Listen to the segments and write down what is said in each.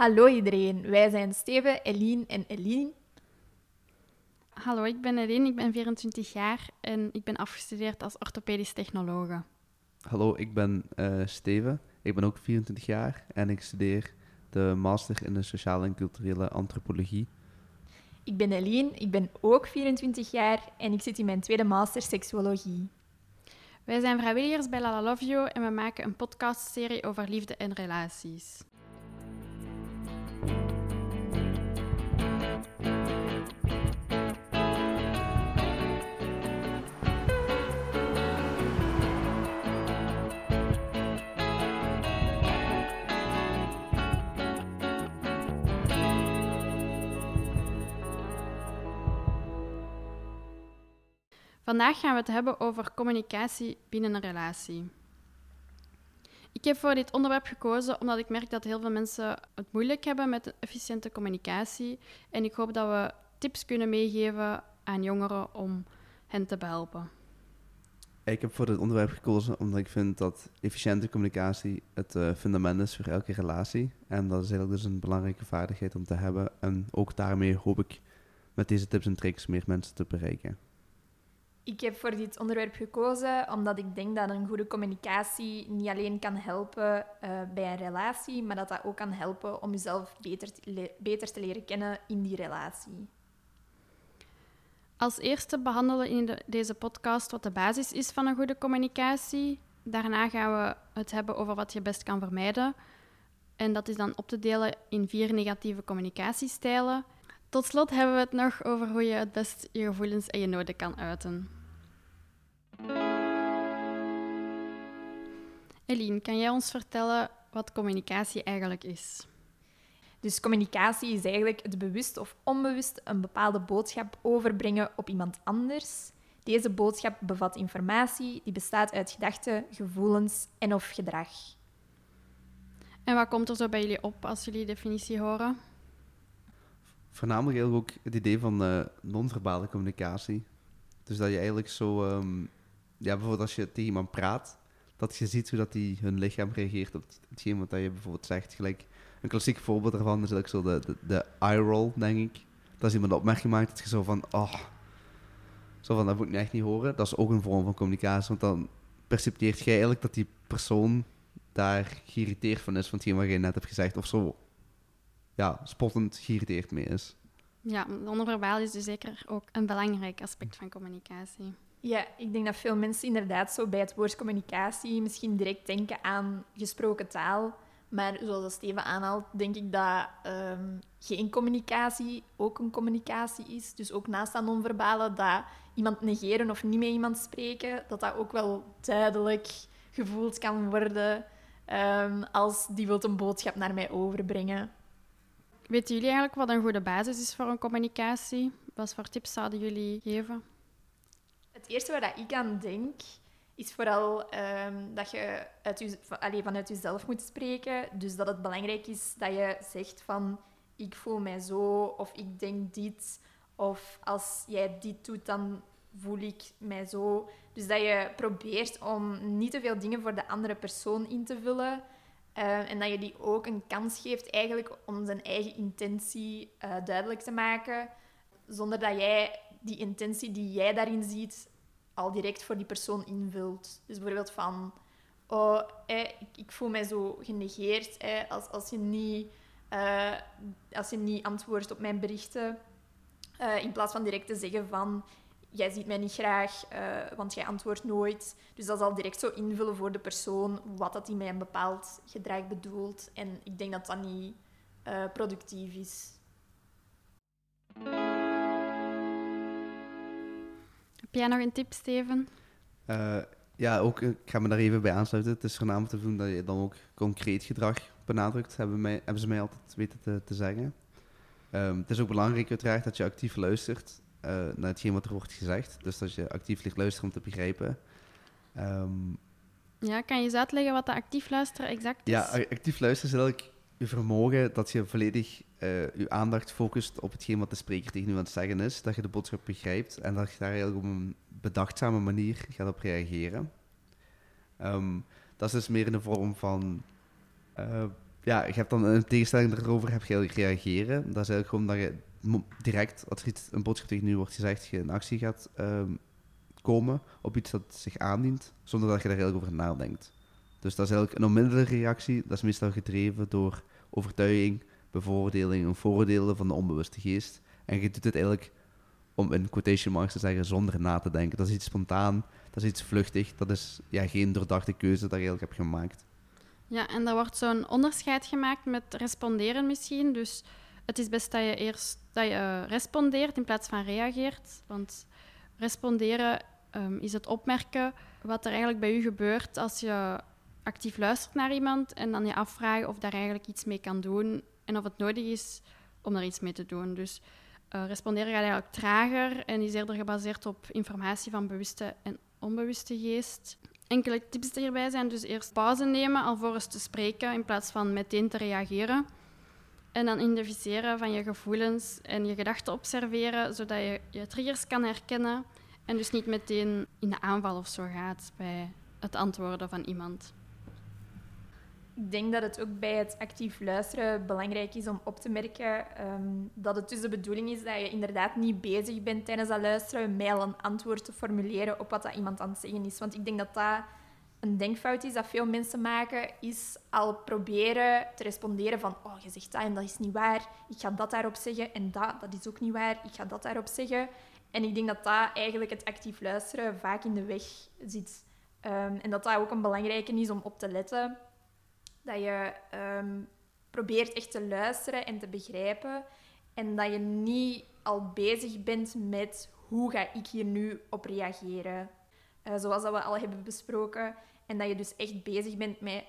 Hallo iedereen, wij zijn Steven, Eline en Eline. Hallo, ik ben Eline, ik ben 24 jaar en ik ben afgestudeerd als orthopedisch technologe. Hallo, ik ben uh, Steven, ik ben ook 24 jaar en ik studeer de master in de sociale en culturele antropologie. Ik ben Eline, ik ben ook 24 jaar en ik zit in mijn tweede master seksuologie. Wij zijn vrijwilligers bij Lala Love You en we maken een podcastserie over liefde en relaties. Vandaag gaan we het hebben over communicatie binnen een relatie. Ik heb voor dit onderwerp gekozen omdat ik merk dat heel veel mensen het moeilijk hebben met efficiënte communicatie. En ik hoop dat we tips kunnen meegeven aan jongeren om hen te behelpen. Ik heb voor dit onderwerp gekozen omdat ik vind dat efficiënte communicatie het uh, fundament is voor elke relatie. En dat is eigenlijk dus een belangrijke vaardigheid om te hebben. En ook daarmee hoop ik met deze tips en tricks meer mensen te bereiken. Ik heb voor dit onderwerp gekozen omdat ik denk dat een goede communicatie niet alleen kan helpen uh, bij een relatie, maar dat dat ook kan helpen om jezelf beter te, beter te leren kennen in die relatie. Als eerste behandelen we in de, deze podcast wat de basis is van een goede communicatie. Daarna gaan we het hebben over wat je best kan vermijden. En dat is dan op te delen in vier negatieve communicatiestijlen. Tot slot hebben we het nog over hoe je het best je gevoelens en je noden kan uiten. Eline, kan jij ons vertellen wat communicatie eigenlijk is? Dus communicatie is eigenlijk het bewust of onbewust een bepaalde boodschap overbrengen op iemand anders. Deze boodschap bevat informatie die bestaat uit gedachten, gevoelens en of gedrag. En wat komt er zo bij jullie op als jullie de definitie horen? Voornamelijk ook het idee van uh, non-verbale communicatie. Dus dat je eigenlijk zo, um, ja, bijvoorbeeld als je tegen iemand praat, dat je ziet hoe dat die hun lichaam reageert op hetgeen wat je bijvoorbeeld zegt. Gelijk, een klassiek voorbeeld daarvan is eigenlijk zo de, de, de eye roll, denk ik. Dat als iemand een opmerking maakt, dat je zo van, oh, zo van, dat moet ik echt niet horen. Dat is ook een vorm van communicatie, want dan percepteert jij eigenlijk dat die persoon daar geïrriteerd van is van hetgeen wat je net hebt gezegd, of zo, ja, spottend geïrriteerd mee is. Ja, non-verbaal is dus zeker ook een belangrijk aspect van communicatie. Ja, ik denk dat veel mensen inderdaad zo bij het woord communicatie misschien direct denken aan gesproken taal. Maar zoals Steven aanhaalt, denk ik dat um, geen communicatie ook een communicatie is. Dus ook naast dat non-verbale, dat iemand negeren of niet met iemand spreken, dat dat ook wel duidelijk gevoeld kan worden um, als die wil een boodschap naar mij overbrengen. Weten jullie eigenlijk wat een goede basis is voor een communicatie? Wat voor tips zouden jullie geven? Eerste waar ik aan denk, is vooral um, dat je uit vanuit jezelf moet spreken. Dus dat het belangrijk is dat je zegt van ik voel mij zo of ik denk dit. Of als jij dit doet, dan voel ik mij zo. Dus dat je probeert om niet te veel dingen voor de andere persoon in te vullen. Uh, en dat je die ook een kans geeft eigenlijk om zijn eigen intentie uh, duidelijk te maken. Zonder dat jij die intentie die jij daarin ziet al direct voor die persoon invult. Dus bijvoorbeeld van, oh, ik, voel mij zo genegeerd als, als, je niet, uh, als je niet antwoordt op mijn berichten. Uh, in plaats van direct te zeggen van, jij ziet mij niet graag, uh, want jij antwoordt nooit. Dus dat zal direct zo invullen voor de persoon wat dat hij met een bepaald gedrag bedoelt. En ik denk dat dat niet productief is. Heb jij nog een tip, Steven? Uh, ja, ook, ik ga me daar even bij aansluiten. Het is voornamelijk te doen dat je dan ook concreet gedrag benadrukt, hebben, mij, hebben ze mij altijd weten te, te zeggen. Um, het is ook belangrijk uiteraard dat je actief luistert uh, naar hetgeen wat er wordt gezegd. Dus dat je actief ligt luisteren om te begrijpen. Um, ja, kan je eens uitleggen wat dat actief luisteren exact is? Ja, actief luisteren is eigenlijk je vermogen dat je volledig uh, je aandacht focust op hetgeen wat de spreker tegen u aan het zeggen is, dat je de boodschap begrijpt en dat je daar eigenlijk op een bedachtzame manier gaat op reageren. Um, dat is dus meer in de vorm van uh, ja, je hebt dan een tegenstelling erover, heb je reageren. Dat is eigenlijk gewoon dat je direct, als er iets, een boodschap tegen u wordt gezegd, je in actie gaat ehm, komen op iets dat zich aandient, zonder dat je daar eigenlijk over nadenkt. Dus dat is eigenlijk een onmiddellijke reactie. Dat is meestal gedreven door overtuiging, bevoordeling en vooroordelen van de onbewuste geest. En je doet het eigenlijk, om in quotation marks te zeggen, zonder na te denken. Dat is iets spontaan, dat is iets vluchtig, dat is ja, geen doordachte keuze dat je eigenlijk hebt gemaakt. Ja, en daar wordt zo'n onderscheid gemaakt met responderen misschien. Dus het is best dat je eerst dat je eh, respondeert in plaats van reageert. Want responderen ehm, is het opmerken wat er eigenlijk bij u gebeurt als je actief luistert naar iemand en dan je afvragen of daar eigenlijk iets mee kan doen en of het nodig is om daar iets mee te doen. Dus eh, responderen gaat eigenlijk trager en is eerder gebaseerd op informatie van bewuste en onbewuste geest. Enkele tips hierbij zijn dus eerst pauze nemen alvorens te spreken in plaats van meteen te reageren. En dan identificeren van je gevoelens en je gedachten observeren, zodat je je triggers kan herkennen en dus niet meteen in de aanval of zo gaat bij het antwoorden van iemand. Ik denk dat het ook bij het actief luisteren belangrijk is om op te merken ehm, dat het dus de bedoeling is dat je inderdaad niet bezig bent tijdens dat luisteren met al een antwoord te formuleren op wat dat iemand aan het zeggen is. Want ik denk dat dat een denkfout is dat veel mensen maken, is al proberen te responderen van oh, je zegt dat en dat is niet waar, ik ga dat daarop zeggen en dat, dat is ook niet waar, ik ga dat daarop zeggen. En ik denk dat dat eigenlijk het actief luisteren vaak in de weg zit. Ehm, en dat dat ook een belangrijke is om op te letten dat je ehm, probeert echt te luisteren en te begrijpen. En dat je niet al bezig bent met hoe ga ik hier nu op reageren. Eh, zoals dat we al hebben besproken. En dat je dus echt bezig bent met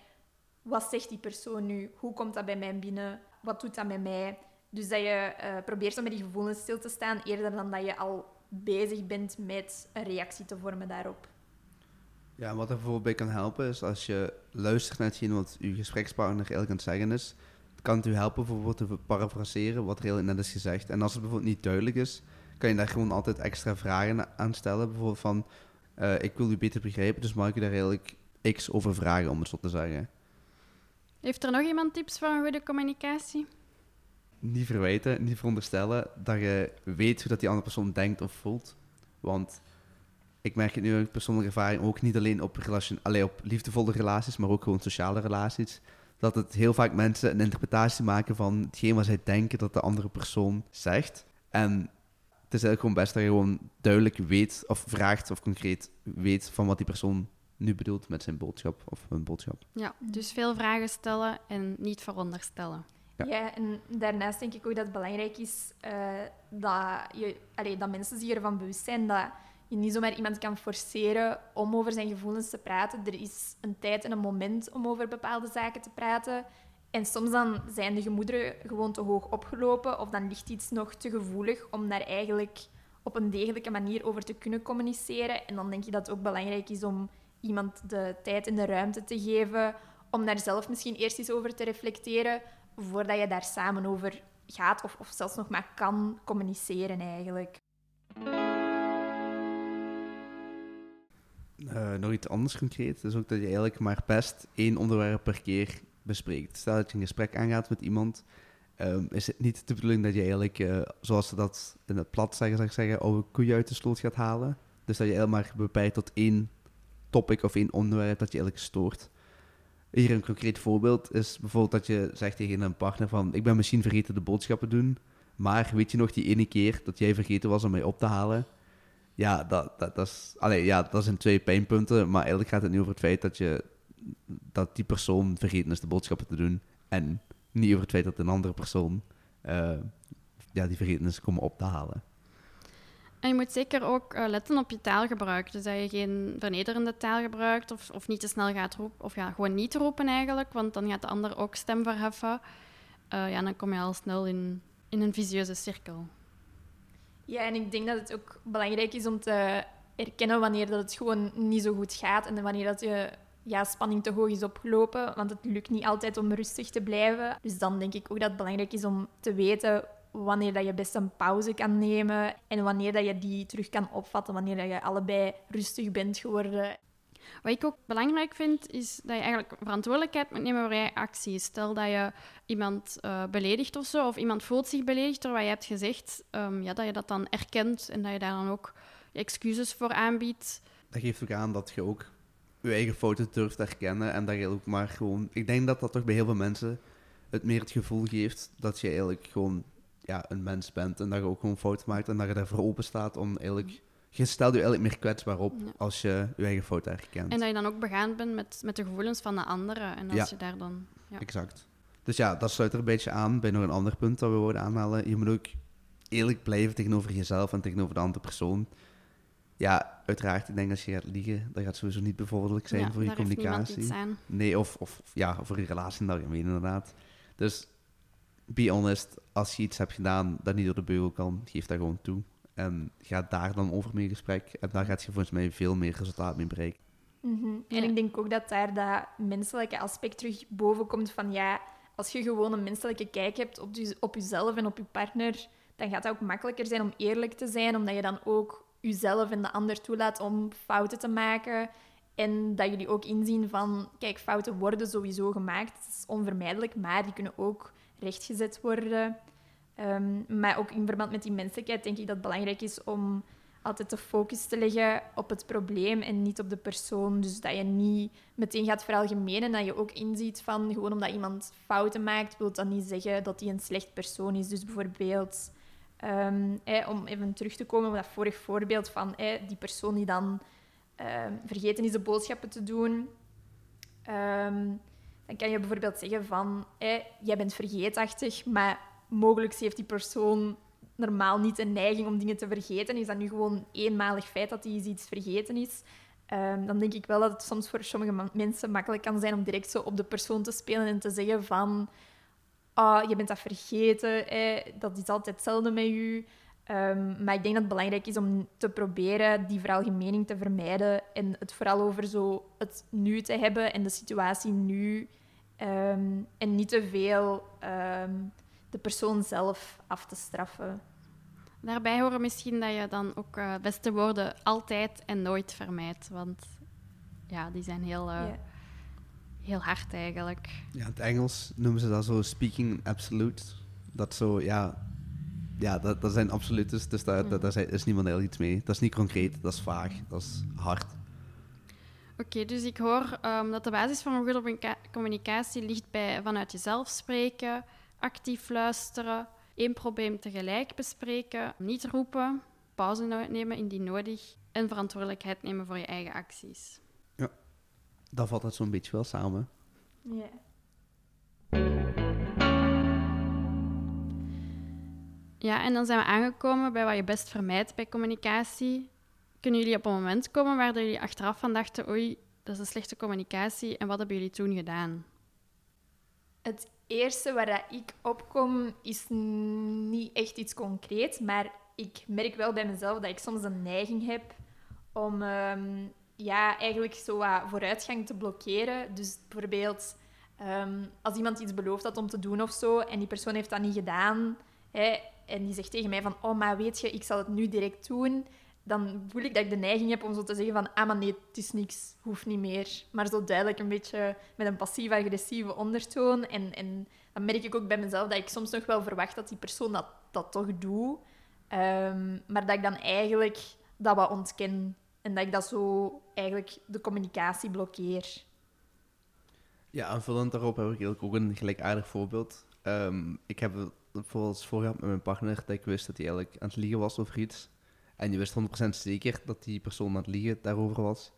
wat zegt die persoon nu? Hoe komt dat bij mij binnen? Wat doet dat met mij? Dus dat je eh, probeert om met die gevoelens stil te staan, eerder dan dat je al bezig bent met een reactie te vormen daarop. Ja, wat er bijvoorbeeld bij kan helpen is als je luistert naar hetgeen wat je gesprekspartner eigenlijk aan het zeggen is, kan het u helpen bijvoorbeeld te parafraseren wat er heel net is gezegd. En als het bijvoorbeeld niet duidelijk is, kan je daar gewoon altijd extra vragen aan stellen. Bijvoorbeeld van, eh, ik wil u beter begrijpen, dus mag ik u daar eigenlijk x over vragen, om het zo te zeggen. Heeft er nog iemand tips voor een goede communicatie? Niet verwijten, niet veronderstellen dat je weet hoe dat die andere persoon denkt of voelt. Want ik merk het nu uit persoonlijke ervaring ook niet alleen op, relation, alleen op liefdevolle relaties, maar ook gewoon sociale relaties. Dat het heel vaak mensen een interpretatie maken van hetgeen wat zij denken dat de andere persoon zegt. En het is eigenlijk gewoon best dat je gewoon duidelijk weet of vraagt of concreet weet van wat die persoon nu bedoelt met zijn boodschap of hun boodschap. Ja, dus veel vragen stellen en niet veronderstellen. Ja. Ja. en daarnaast denk ik ook dat het belangrijk is eh, dat, je, allee, dat mensen zich ervan bewust zijn dat je niet zomaar iemand kan forceren om over zijn gevoelens te praten. Er is een tijd en een moment om over bepaalde zaken te praten. En soms dan zijn de gemoederen gewoon te hoog opgelopen of dan ligt iets nog te gevoelig om daar eigenlijk op een degelijke manier over te kunnen communiceren. En dan denk ik dat het ook belangrijk is om iemand de tijd en de ruimte te geven om daar zelf misschien eerst eens over te reflecteren voordat je daar samen over gaat of, of zelfs nog maar kan communiceren eigenlijk. Eh, nog iets anders concreet is ook dat je eigenlijk maar best één onderwerp per keer bespreekt. Stel dat je een gesprek aangaat met iemand, ehm, is het niet de bedoeling dat je eigenlijk, eh, zoals ze dat in het plat zeggen, ik zeggen, oude koeien uit de sloot gaat halen. Dus dat je helemaal beperkt tot één topic of één onderwerp dat je eigenlijk stoort. Hier een concreet voorbeeld is bijvoorbeeld dat je zegt tegen een partner van, ik ben misschien vergeten de boodschappen doen, maar weet je nog die ene keer dat jij vergeten was om mij op te halen? Ja, dat, dat, dat, is, ja, dat zijn twee pijnpunten, maar eigenlijk gaat het niet over het feit dat, je, dat die persoon vergeten is de boodschappen te doen. En niet over het feit dat een andere persoon eh, ja, die vergeten is komen op te halen. En je moet zeker ook eh, letten op je taalgebruik. Dus dat je geen vernederende taal gebruikt of, of niet te snel gaat roepen. Of ja, gewoon niet roepen eigenlijk, want dan gaat de ander ook stem verheffen. Eh, ja, dan kom je al snel in, in een visieuze cirkel. Ja, en ik denk dat het ook belangrijk is om te erkennen wanneer dat het gewoon niet zo goed gaat en wanneer dat je ja, spanning te hoog is opgelopen. Want het lukt niet altijd om rustig te blijven. Dus dan denk ik ook dat het belangrijk is om te weten wanneer dat je best een pauze kan nemen en wanneer dat je die terug kan opvatten, wanneer dat je allebei rustig bent geworden. Wat ik ook belangrijk vind, is dat je eigenlijk verantwoordelijkheid moet nemen voor je acties. Stel dat je iemand uh, beledigt of zo, of iemand voelt zich beledigd door wat je hebt gezegd, um, ja, dat je dat dan erkent en dat je daar dan ook excuses voor aanbiedt. Dat geeft ook aan dat je ook je eigen fouten durft herkennen en dat je ook maar gewoon... Ik denk dat dat toch bij heel veel mensen het meer het gevoel geeft dat je eigenlijk gewoon ja, een mens bent en dat je ook gewoon fouten maakt en dat je daarvoor open staat om eigenlijk je stelt je eigenlijk meer kwetsbaar op als je je eigen fout herkent. En dat je dan ook begaan bent met, met de gevoelens van de anderen. En als je daar dan... Ja. Exact. Dus ja, dat sluit er een beetje aan bij nog een ander punt dat we wilden aanhalen. Je moet ook eerlijk blijven tegenover jezelf en tegenover de andere persoon. Ja, uiteraard, ik denk als je gaat liegen, dat gaat sowieso niet bevorderlijk zijn voor je communicatie. Nee, of, of ja, voor je relatie in het algemeen inderdaad. Dus be honest, als je iets hebt gedaan dat niet door de beugel kan, geef dat gewoon toe. En ga daar dan over mee in gesprek. En daar gaat je volgens mij veel meer resultaat mee bereiken. Mm En ik denk ook dat daar dat menselijke aspect terug boven komt van ja, als je gewoon een menselijke kijk hebt op, je, op jezelf en op je partner, dan gaat het ook makkelijker zijn om eerlijk te zijn, omdat je dan ook jezelf en de ander toelaat om fouten te maken. En dat jullie ook inzien van, kijk, fouten worden sowieso gemaakt. Het is onvermijdelijk, maar die kunnen ook rechtgezet worden. Um, maar ook in verband met die menselijkheid denk ik dat het belangrijk is om altijd de focus te leggen op het probleem en niet op de persoon. Dus dat je niet meteen gaat veralgemenen en dat je ook inziet van gewoon omdat iemand fouten maakt, wil dat niet zeggen dat hij een slecht persoon is. Dus bijvoorbeeld, um, om even terug te komen op dat vorig voorbeeld van die persoon die dan um, vergeten is de boodschappen te doen. dan kan je bijvoorbeeld zeggen van, jij bent vergeetachtig, maar mogelijk heeft die persoon normaal niet een neiging om dingen te vergeten. Is dat nu gewoon een eenmalig feit dat hij iets vergeten is? Um, dan denk ik wel dat het soms voor sommige mensen makkelijk kan zijn om direct zo op de persoon te spelen en te zeggen van... Ah, je bent dat vergeten, dat is altijd hetzelfde met je. Um, maar ik denk dat het belangrijk is om te proberen die veralgemening te vermijden en het vooral over zo het nu te hebben en de situatie nu. Um, en niet te veel de persoon zelf af te straffen. Daarbij horen misschien dat je dan ook uh, beste woorden altijd en nooit vermijdt. Want ja, die zijn heel, uh, heel hard eigenlijk. Ja, in het Engels noemen ze dat zo speaking absolute. Dat zo, ja, ja dat, dat zijn absolutes, dus daar, mm. daar is niemand heel iets mee. Dat is niet concreet, dat is vaag, dat is hard. Oké, dus ik hoor um, dat de basis van een goede communicatie ligt bij vanuit jezelf spreken, actief luisteren, één probleem tegelijk bespreken, niet roepen, pauze nemen indien nodig en verantwoordelijkheid nemen voor je eigen acties. Ja, dat valt het zo'n beetje wel samen. Ja. Ja, en dan zijn we aangekomen bij wat je best vermijdt bij communicatie. Kunnen jullie op een moment komen waar jullie achteraf van dachten, oei, dat is een slechte communicatie, en wat hebben jullie toen gedaan? Het eerste waar dat ik opkom is niet echt iets concreets, maar ik merk wel bij mezelf dat ik soms een neiging heb om um, ja, eigenlijk zo vooruitgang te blokkeren. Dus bijvoorbeeld um, als iemand iets beloofd had om te doen of zo en die persoon heeft dat niet gedaan hè, en die zegt tegen mij van oh, maar weet je, ik zal het nu direct doen dan voel ik dat ik de neiging heb om zo te zeggen van ah, maar nee, het is niks, hoeft niet meer. Maar zo duidelijk een beetje met een passief-agressieve ondertoon. En, en dan merk ik ook bij mezelf dat ik soms nog wel verwacht dat die persoon dat, dat toch doet. Ehm, maar dat ik dan eigenlijk dat wat ontken. En dat ik dat zo eigenlijk de communicatie blokkeer. Ja, aanvullend daarop heb ik eigenlijk ook een gelijkaardig voorbeeld. Um, ik heb bijvoorbeeld voor gehad met mijn partner dat ik wist dat hij eigenlijk aan het liegen was over iets. En je wist 100% zeker dat die persoon aan het liegen daarover was.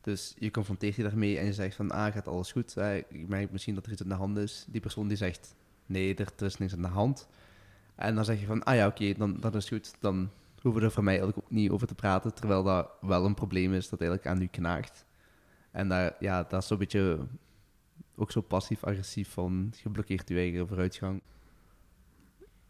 Dus je confronteert je daarmee en je zegt van, ah, gaat alles goed? ik merk misschien dat er iets aan de hand is. Die persoon die zegt, nee, er, is niks aan de hand. En dan zeg je van, ah ja, oké, dan, dan is het goed. Dan hoeven we er voor mij eigenlijk ook niet over te praten. Terwijl dat wel een probleem is dat eigenlijk aan u knaagt. En daar, ja, dat is zo'n beetje ook zo passief-agressief van, geblokkeerd je eigen vooruitgang.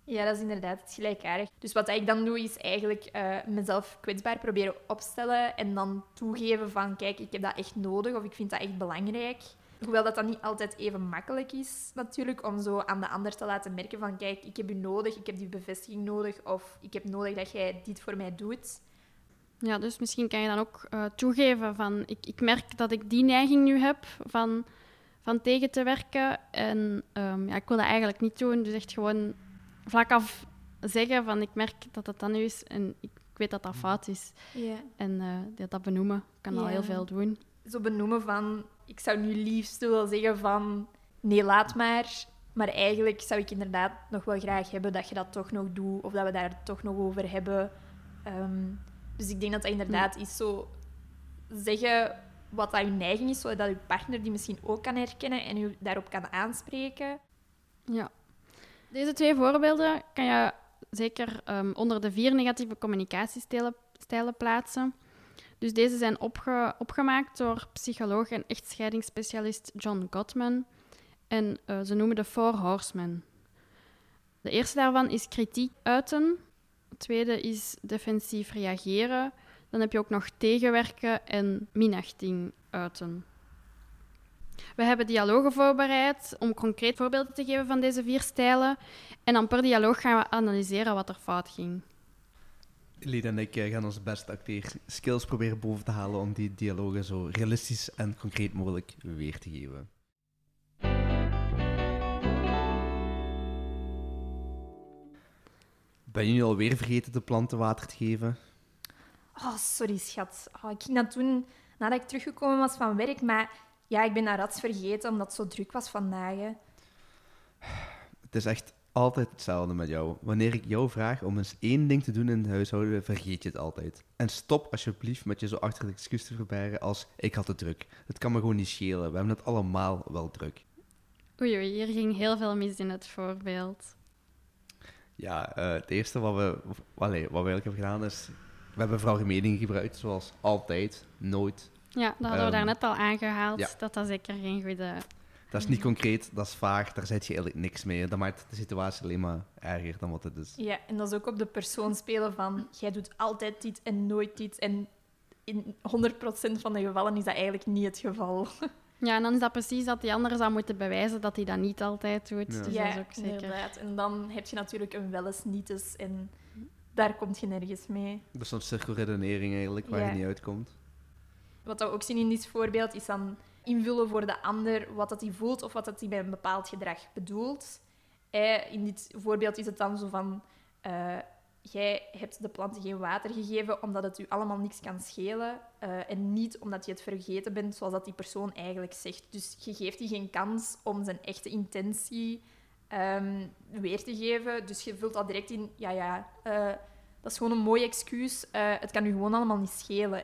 Ja, dat is inderdaad het gelijkaardig. Dus wat ik dan doe, is eigenlijk uh, mezelf kwetsbaar proberen opstellen en dan toegeven van, kijk, ik heb dat echt nodig of ik vind dat echt belangrijk. Hoewel dat dan niet altijd even makkelijk is, natuurlijk, om zo aan de ander te laten merken van, kijk, ik heb u nodig, ik heb die bevestiging nodig of ik heb nodig dat jij dit voor mij doet. Ja, dus misschien kan je dan ook eh, toegeven van ik, ik merk dat ik die neiging nu heb van, van tegen te werken. En ehm, ja, ik wil dat eigenlijk niet doen. Dus echt gewoon vlak af zeggen van ik merk dat dat dan nu is en ik, weet dat dat fout is. En eh, dat, dat benoemen kan al heel veel doen. Zo benoemen van, ik zou nu liefst wel zeggen van, nee, laat maar. Maar eigenlijk zou ik inderdaad nog wel graag hebben dat je dat toch nog doet, of dat we daar toch nog over hebben. Ehm, dus ik denk dat dat inderdaad is zo zeggen wat dat je neiging is, zodat je partner die misschien ook kan herkennen en u daarop kan aanspreken. Ja. Deze twee voorbeelden kan je zeker ehm, onder de vier negatieve communicatiestijlen stijlen plaatsen. Dus deze zijn opge- opgemaakt door psycholoog en echtscheidingsspecialist John Gottman. En eh, ze noemen de Four Horsemen. De eerste daarvan is kritiek uiten. De tweede is defensief reageren. Dan heb je ook nog tegenwerken en minachting uiten. We hebben dialogen voorbereid om concreet voorbeelden te geven van deze vier stijlen. En dan per dialoog gaan we analyseren wat er fout ging. Lida en ik eh, gaan onze beste acteerskills proberen boven te halen om die dialogen zo realistisch en concreet mogelijk weer te geven. Ben je nu alweer vergeten de planten water te geven? Oh, sorry schat. Oh, ik ging dat doen nadat ik teruggekomen was van werk, maar ja, ik ben dat rats vergeten omdat het zo druk was vandaag. Hè. Het is echt altijd hetzelfde met jou. Wanneer ik jou vraag om eens één ding te doen in het huishouden, vergeet je het altijd. En stop alsjeblieft met je zo achter het excuus te verbergen als ik had het druk. Het kan me gewoon niet schelen. We hebben het allemaal wel druk. Oei, oei, hier ging heel veel mis in het voorbeeld. Ja, eh, het eerste wat we, of, allee, wat we eigenlijk hebben gedaan is... We hebben veralgemening gebruikt, zoals altijd, nooit. Ja, dat hadden we Ehm, daarnet al aangehaald. ja. Dat dat zeker geen goede... Dat is niet concreet, dat is vaag, daar zet je eigenlijk niks mee. Dat maakt de situatie alleen maar erger dan wat het is. Ja, en dat is ook op de persoon spelen van jij doet altijd dit en nooit dit. En in 100% van de gevallen is dat eigenlijk niet het geval. Ja, en dan is dat precies dat die andere zou moeten bewijzen dat hij dat niet altijd doet. Ja. Dus ja, dat is ook zeker... inderdaad. En dan heb je natuurlijk een wel eens niet eens en daar komt je nergens mee. Dat is een cirkelredenering eigenlijk, waar Ja. je niet uitkomt. Wat we ook zien in dit voorbeeld is dan invullen voor de ander wat dat hij voelt of wat dat hij bij een bepaald gedrag bedoelt. In dit voorbeeld is het dan zo van... eh, jij hebt de planten geen water gegeven omdat het u allemaal niks kan schelen. eh, en niet omdat je het vergeten bent, zoals dat die persoon eigenlijk zegt. Dus je geeft die geen kans om zijn echte intentie ehm, weer te geven. Dus je vult dat direct in... Ja, ja, eh, dat is gewoon een mooi excuus. Het kan u gewoon allemaal niet schelen.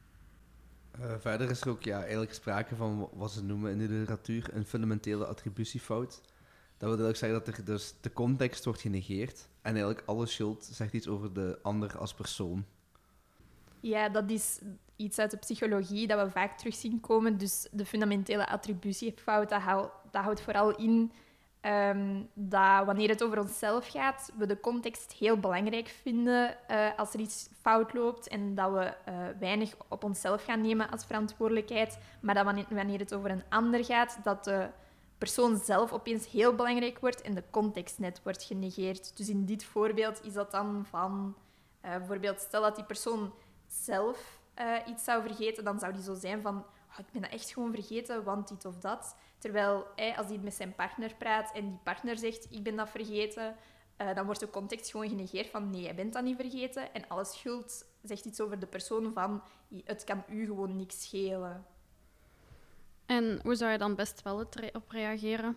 Eh, verder is er ook ja, eigenlijk sprake van wat ze noemen in de literatuur een fundamentele attributiefout. Dat wil eigenlijk zeggen dat er dus de context wordt genegeerd en eigenlijk alle schuld zegt iets over de ander als persoon. Ja, dat is iets uit de psychologie dat we vaak terug zien komen. Dus de fundamentele attributiefout, dat, dat houdt vooral in ehm, dat wanneer het over onszelf gaat, we de context heel belangrijk vinden eh, als er iets fout loopt en dat we eh, weinig op onszelf gaan nemen als verantwoordelijkheid. Maar dat wanneer, het over een ander gaat, dat de persoon zelf opeens heel belangrijk wordt en de context net wordt genegeerd. Dus in dit voorbeeld is dat dan van... eh, bijvoorbeeld, stel dat die persoon zelf iets zou vergeten, dan zou die zo zijn van "Oh, ik ben dat echt gewoon vergeten, want dit of dat. Terwijl hij, als hij met zijn partner praat en die partner zegt ik ben dat vergeten, eh, dan wordt de context gewoon genegeerd van nee, jij bent dat niet vergeten. En alle schuld zegt iets over de persoon van het kan u gewoon niks schelen. En hoe zou je dan best wel het re- op reageren?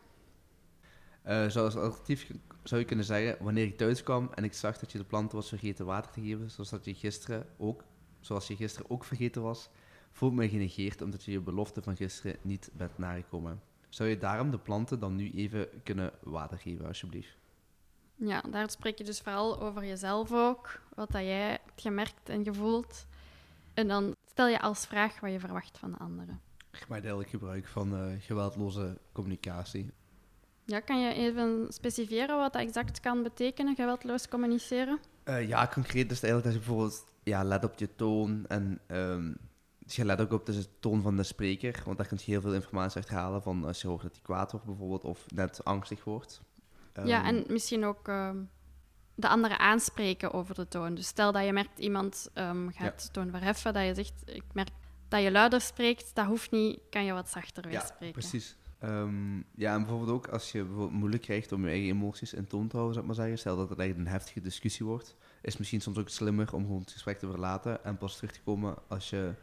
Eh, zoals alternatief zou je kunnen zeggen, wanneer ik thuis kwam en ik zag dat je de planten was vergeten water te geven, zoals dat je gisteren ook, zoals je gisteren ook vergeten was, voel ik me genegeerd omdat je je belofte van gisteren niet bent nagekomen. Zou je daarom de planten dan nu even kunnen water geven, alsjeblieft? Ja, daar spreek je dus vooral over jezelf ook, wat dat jij hebt gemerkt en gevoeld. En dan stel je als vraag wat je verwacht van de anderen. Ik maak eigenlijk gebruik van eh, geweldloze communicatie. Ja, kan je even specifieren wat dat exact kan betekenen, geweldloos communiceren? Eh, ja, concreet is het eigenlijk dat je bijvoorbeeld ja, let op je toon en ehm, dus je let ook op de toon van de spreker, want daar kun je heel veel informatie uit halen van als je hoort dat hij kwaad wordt bijvoorbeeld of net angstig wordt. ja, Ehm, en misschien ook ehm, de andere aanspreken over de toon. Dus stel dat je merkt iemand ehm, gaat de toon verheffen, dat je zegt, ik merk dat je luider spreekt, dat hoeft niet, kan je wat zachter weer Ja, spreken. precies. Ja, en bijvoorbeeld ook als je bijvoorbeeld moeilijk krijgt om je eigen emoties in toon te houden, zou ik maar zeggen. Stel dat het echt een heftige discussie wordt, is misschien soms ook slimmer om gewoon het gesprek te verlaten en pas terug te komen als je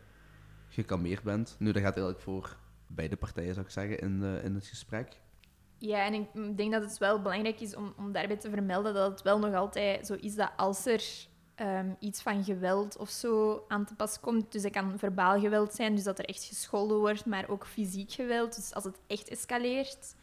gekalmeerd bent. Nu, dat gaat eigenlijk voor beide partijen, zou ik zeggen, in, eh, in het gesprek. Ja, en ik denk dat het wel belangrijk is om, om daarbij te vermelden dat het wel nog altijd zo is dat als er ehm, iets van geweld of zo aan te pas komt, dus dat kan verbaal geweld zijn, dus dat er echt gescholden wordt, maar ook fysiek geweld, dus als het echt escaleert,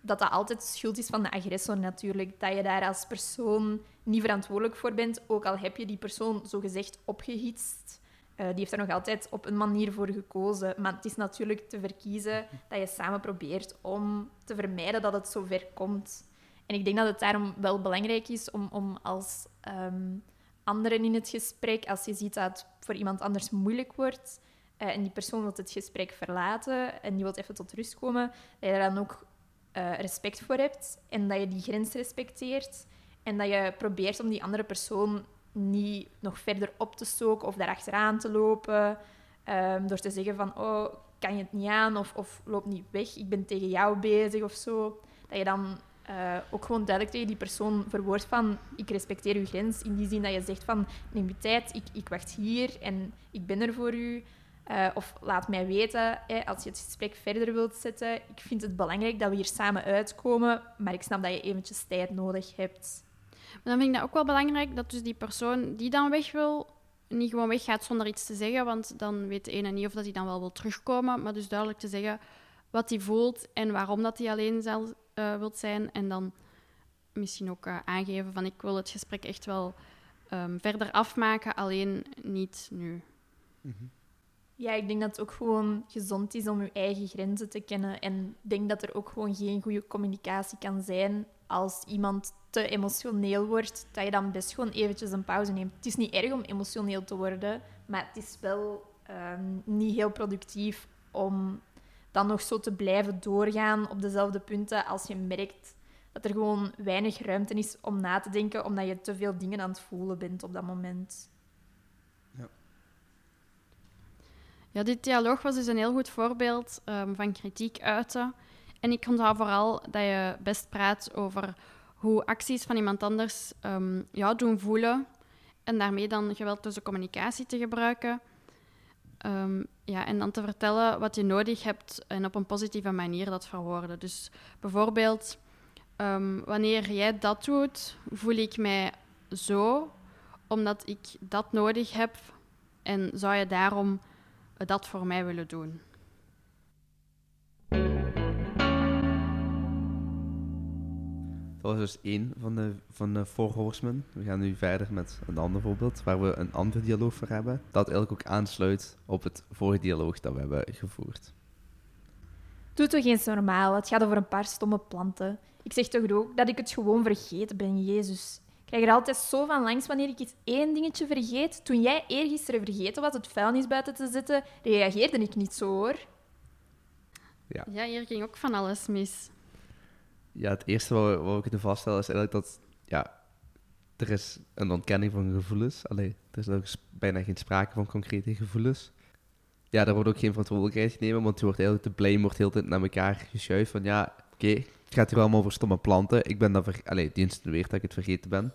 dat dat altijd de schuld is van de agressor natuurlijk. Dat je daar als persoon niet verantwoordelijk voor bent, ook al heb je die persoon zogezegd opgehitst. Eh, die heeft er nog altijd op een manier voor gekozen. Maar het is natuurlijk te verkiezen dat je samen probeert om te vermijden dat het zo ver komt. En ik denk dat het daarom wel belangrijk is om, om als ehm, anderen in het gesprek, als je ziet dat het voor iemand anders moeilijk wordt eh, en die persoon wil het gesprek verlaten en die wil even tot rust komen, dat je daar dan ook eh, respect voor hebt en dat je die grens respecteert en dat je probeert om die andere persoon niet nog verder op te stoken of daarachteraan te lopen. ehm, door te zeggen van, oh, kan je het niet aan? Of, of loop niet weg, ik ben tegen jou bezig of zo. Dat je dan eh, ook gewoon duidelijk tegen die persoon verwoordt van, ik respecteer uw grens. In die zin dat je zegt van, neem je tijd, ik, ik wacht hier en ik ben er voor u. Eh, of laat mij weten, hè, als je het gesprek verder wilt zetten. Ik vind het belangrijk dat we hier samen uitkomen, maar ik snap dat je eventjes tijd nodig hebt. Maar dan vind ik dat ook wel belangrijk dat dus die persoon die dan weg wil, niet gewoon weggaat zonder iets te zeggen, want dan weet de ene niet of dat hij dan wel wil terugkomen, maar dus duidelijk te zeggen wat hij voelt en waarom dat hij alleen zal, eh, wilt zijn. En dan misschien ook eh, aangeven van ik wil het gesprek echt wel ehm, verder afmaken, alleen niet nu. Ja, ik denk dat het ook gewoon gezond is om je eigen grenzen te kennen. En ik denk dat er ook gewoon geen goede communicatie kan zijn als iemand te emotioneel wordt, dat je dan best gewoon eventjes een pauze neemt. Het is niet erg om emotioneel te worden, maar het is wel ehm, niet heel productief om dan nog zo te blijven doorgaan op dezelfde punten als je merkt dat er gewoon weinig ruimte is om na te denken, omdat je te veel dingen aan het voelen bent op dat moment. Ja, dit dialoog was dus een heel goed voorbeeld ehm, van kritiek uiten. En ik onthoud vooral dat je best praat over hoe acties van iemand anders ehm, jou doen voelen. En daarmee dan geweldloze communicatie te gebruiken. Ehm, ja, en dan te vertellen wat je nodig hebt en op een positieve manier dat verwoorden. Dus bijvoorbeeld, ehm, wanneer jij dat doet, voel ik mij zo, omdat ik dat nodig heb. En zou je daarom dat voor mij willen doen? Dat was dus één van de, van de Four Horsemen. We gaan nu verder met een ander voorbeeld, waar we een ander dialoog voor hebben. Dat eigenlijk ook aansluit op het vorige dialoog dat we hebben gevoerd. Doe toch eens normaal. Het gaat over een paar stomme planten. Ik zeg toch ook dat ik het gewoon vergeten ben, Jezus. Ik krijg er altijd zo van langs wanneer ik iets één dingetje vergeet. Toen jij eergisteren vergeten was het vuilnis buiten te zetten, reageerde ik niet zo, hoor. Ja. Ja, hier ging ook van alles mis. Ja, het eerste wat we, wat we kunnen vaststellen is eigenlijk dat ja, er is een ontkenning van gevoelens. Allee, er is ook bijna geen sprake van concrete gevoelens. Ja, daar wordt ook geen verantwoordelijkheid genomen, want er wordt eigenlijk de blame wordt heel de tijd naar elkaar geschuift van ja, oké, het gaat hier allemaal over stomme planten. Ik ben dan ver... Allee, die insinueert dat ik het vergeten ben.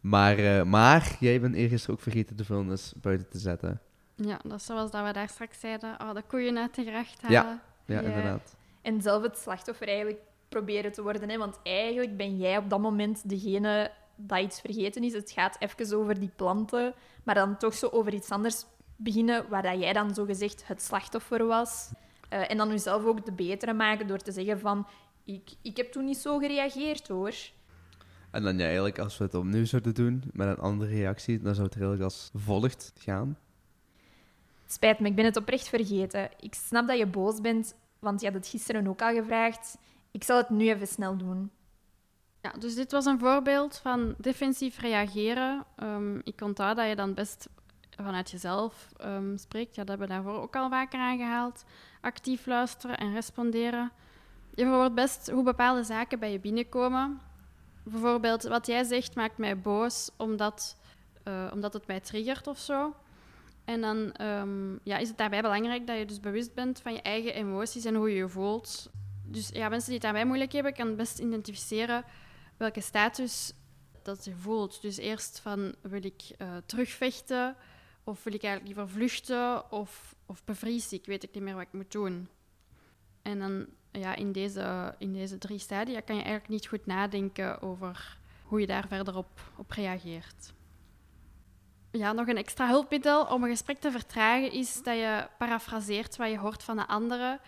Maar, eh, maar jij bent eergisteren ook vergeten de vuilnis buiten te zetten. Ja, dat is zoals dat we daar straks zeiden. Oh, de koeien uit de gracht Ja. halen. Ja, Ja. inderdaad. En zelf het slachtoffer eigenlijk proberen te worden. Hè? Want eigenlijk ben jij op dat moment degene dat iets vergeten is. Het gaat even over die planten, maar dan toch zo over iets anders beginnen waar dat jij dan zogezegd het slachtoffer was. Eh, en dan jezelf ook de betere maken door te zeggen van... Ik, ik heb toen niet zo gereageerd, hoor. En dan ja, eigenlijk, als we het opnieuw zouden doen met een andere reactie, dan zou het eigenlijk als volgt gaan. Spijt me, ik ben het oprecht vergeten. Ik snap dat je boos bent, want je had het gisteren ook al gevraagd. Ik zal het nu even snel doen. Ja, dus dit was een voorbeeld van defensief reageren. Ehm, ik onthoud dat je dan best vanuit jezelf ehm, spreekt. Ja, dat hebben we daarvoor ook al vaker aangehaald. Actief luisteren en responderen. Je verwoordt best hoe bepaalde zaken bij je binnenkomen. bijvoorbeeld, wat jij zegt maakt mij boos omdat, eh, omdat het mij triggert of zo. En dan ehm, ja, is het daarbij belangrijk dat je dus bewust bent van je eigen emoties en hoe je je voelt. Dus ja, mensen die het daarbij moeilijk hebben, kan best identificeren welke status dat je voelt. Dus eerst van, wil ik eh, terugvechten? Of wil ik eigenlijk liever vluchten? Of, of bevries ik? Weet ik niet meer wat ik moet doen? En dan ja, in, deze, in deze drie stadia kan je eigenlijk niet goed nadenken over hoe je daar verder op, op reageert. Ja, nog een extra hulpmiddel om een gesprek te vertragen is dat je parafraseert wat je hoort van de anderen.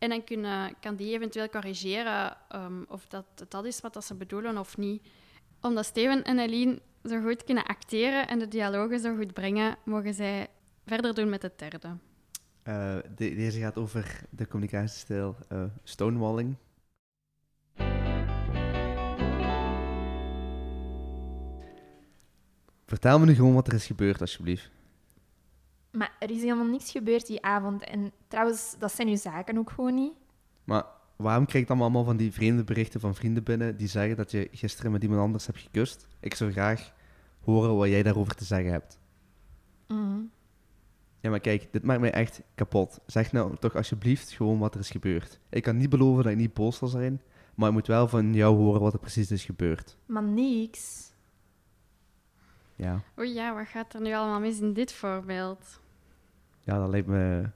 En dan kunnen, kan die eventueel corrigeren um, of dat dat is wat dat ze bedoelen of niet. Omdat Steven en Eileen zo goed kunnen acteren en de dialogen zo goed brengen, mogen zij verder doen met derde. Uh, de, deze gaat over de communicatiestijl uh, stonewalling. Vertel me nu gewoon wat er is gebeurd, alsjeblieft. Maar er is helemaal niks gebeurd die avond. En trouwens, dat zijn uw zaken ook gewoon niet. Maar waarom krijg je dan allemaal van die vreemde berichten van vrienden binnen die zeggen dat je gisteren met iemand anders hebt gekust? Ik zou graag horen wat jij daarover te zeggen hebt. Mm. Ja, maar kijk, dit maakt mij echt kapot. Zeg nou toch alsjeblieft gewoon wat er is gebeurd. Ik kan niet beloven dat ik niet boos zal zijn, maar ik moet wel van jou horen wat er precies is gebeurd. Maar niks. Ja. Oei ja, wat gaat er nu allemaal mis in dit voorbeeld? Ja, dat lijkt me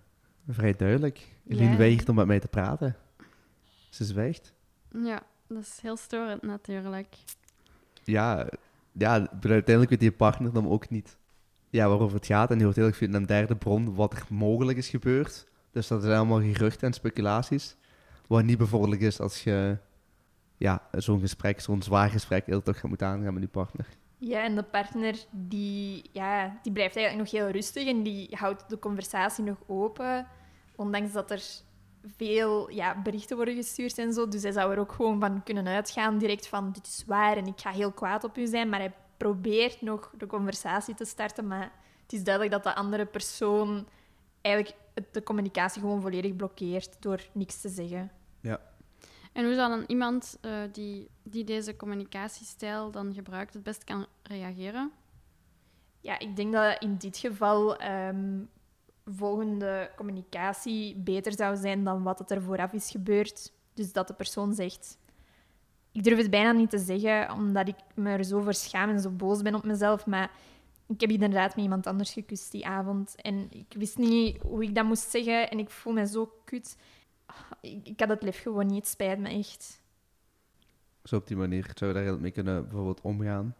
vrij duidelijk. Eline Ja. weigert om met mij te praten. Ze zwijgt. Ja, dat is heel storend natuurlijk. Ja, ja uiteindelijk weet die partner dan ook niet ja, waarover het gaat. En die hoort heel erg via een derde bron wat er mogelijk is gebeurd. Dus dat zijn allemaal geruchten en speculaties. Wat niet bevorderlijk is als je ja, zo'n gesprek, zo'n zwaar gesprek, heel toch gaat moeten aangaan met die partner. Ja, en de partner die, ja, die blijft eigenlijk nog heel rustig en die houdt de conversatie nog open. Ondanks dat er veel ja, berichten worden gestuurd en zo. Dus hij zou er ook gewoon van kunnen uitgaan, direct van dit is waar en ik ga heel kwaad op u zijn. Maar hij probeert nog de conversatie te starten, maar het is duidelijk dat de andere persoon eigenlijk de communicatie gewoon volledig blokkeert door niks te zeggen. En hoe zou dan iemand eh, die, die deze communicatiestijl dan gebruikt het best kan reageren? Ja, ik denk dat in dit geval ehm, volgende communicatie beter zou zijn dan wat er vooraf is gebeurd. Dus dat de persoon zegt... Ik durf het bijna niet te zeggen, omdat ik me er zo voor schaam en zo boos ben op mezelf. Maar ik heb inderdaad met iemand anders gekust die avond. En ik wist niet hoe ik dat moest zeggen. En ik voel me zo kut. Ik, ik had het lef gewoon niet. Het spijt me echt. Zo op die manier zou je daar heel mee kunnen bijvoorbeeld omgaan.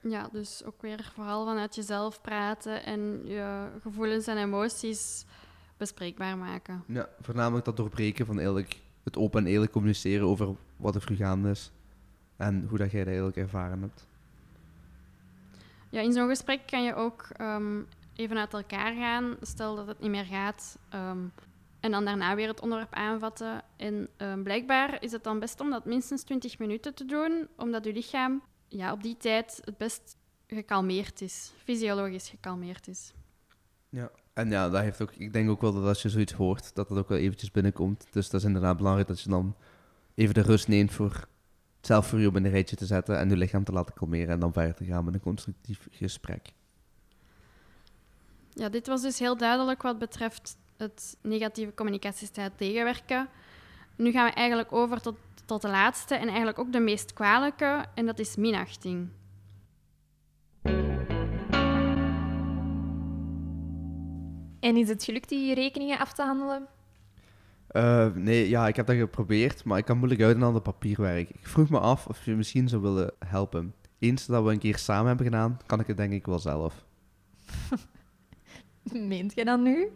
Ja, dus ook weer vooral vanuit jezelf praten en je gevoelens en emoties bespreekbaar maken. Ja, voornamelijk dat doorbreken van eigenlijk het open en eerlijk communiceren over wat er gaande is. En hoe dat jij dat eigenlijk ervaren hebt. Ja, in zo'n gesprek kan je ook ehm, even uit elkaar gaan. Stel dat het niet meer gaat. ehm, en dan daarna weer het onderwerp aanvatten. En ehm, blijkbaar is het dan best om dat minstens 20 minuten te doen, omdat je lichaam ja, op die tijd het best gekalmeerd is, fysiologisch gekalmeerd is. En ja, dat heeft ook, ik denk ook wel dat als je zoiets hoort, dat dat ook wel eventjes binnenkomt. Dus dat is inderdaad belangrijk dat je dan even de rust neemt voor zelf voor je op een rijtje te zetten en je lichaam te laten kalmeren en dan verder te gaan met een constructief gesprek. Ja, dit was dus heel duidelijk wat betreft het negatieve communicatiestijl tegenwerken. Nu gaan we eigenlijk over tot, tot de laatste en eigenlijk ook de meest kwalijke, en dat is minachting. En is het gelukt die rekeningen af te handelen? Eh, nee, ja, ik heb dat geprobeerd, maar ik kan moeilijk uit aan het papierwerk. Ik vroeg me af of je misschien zou willen helpen. Eens dat we een keer samen hebben gedaan, kan ik het denk ik wel zelf. Meent je dat nu?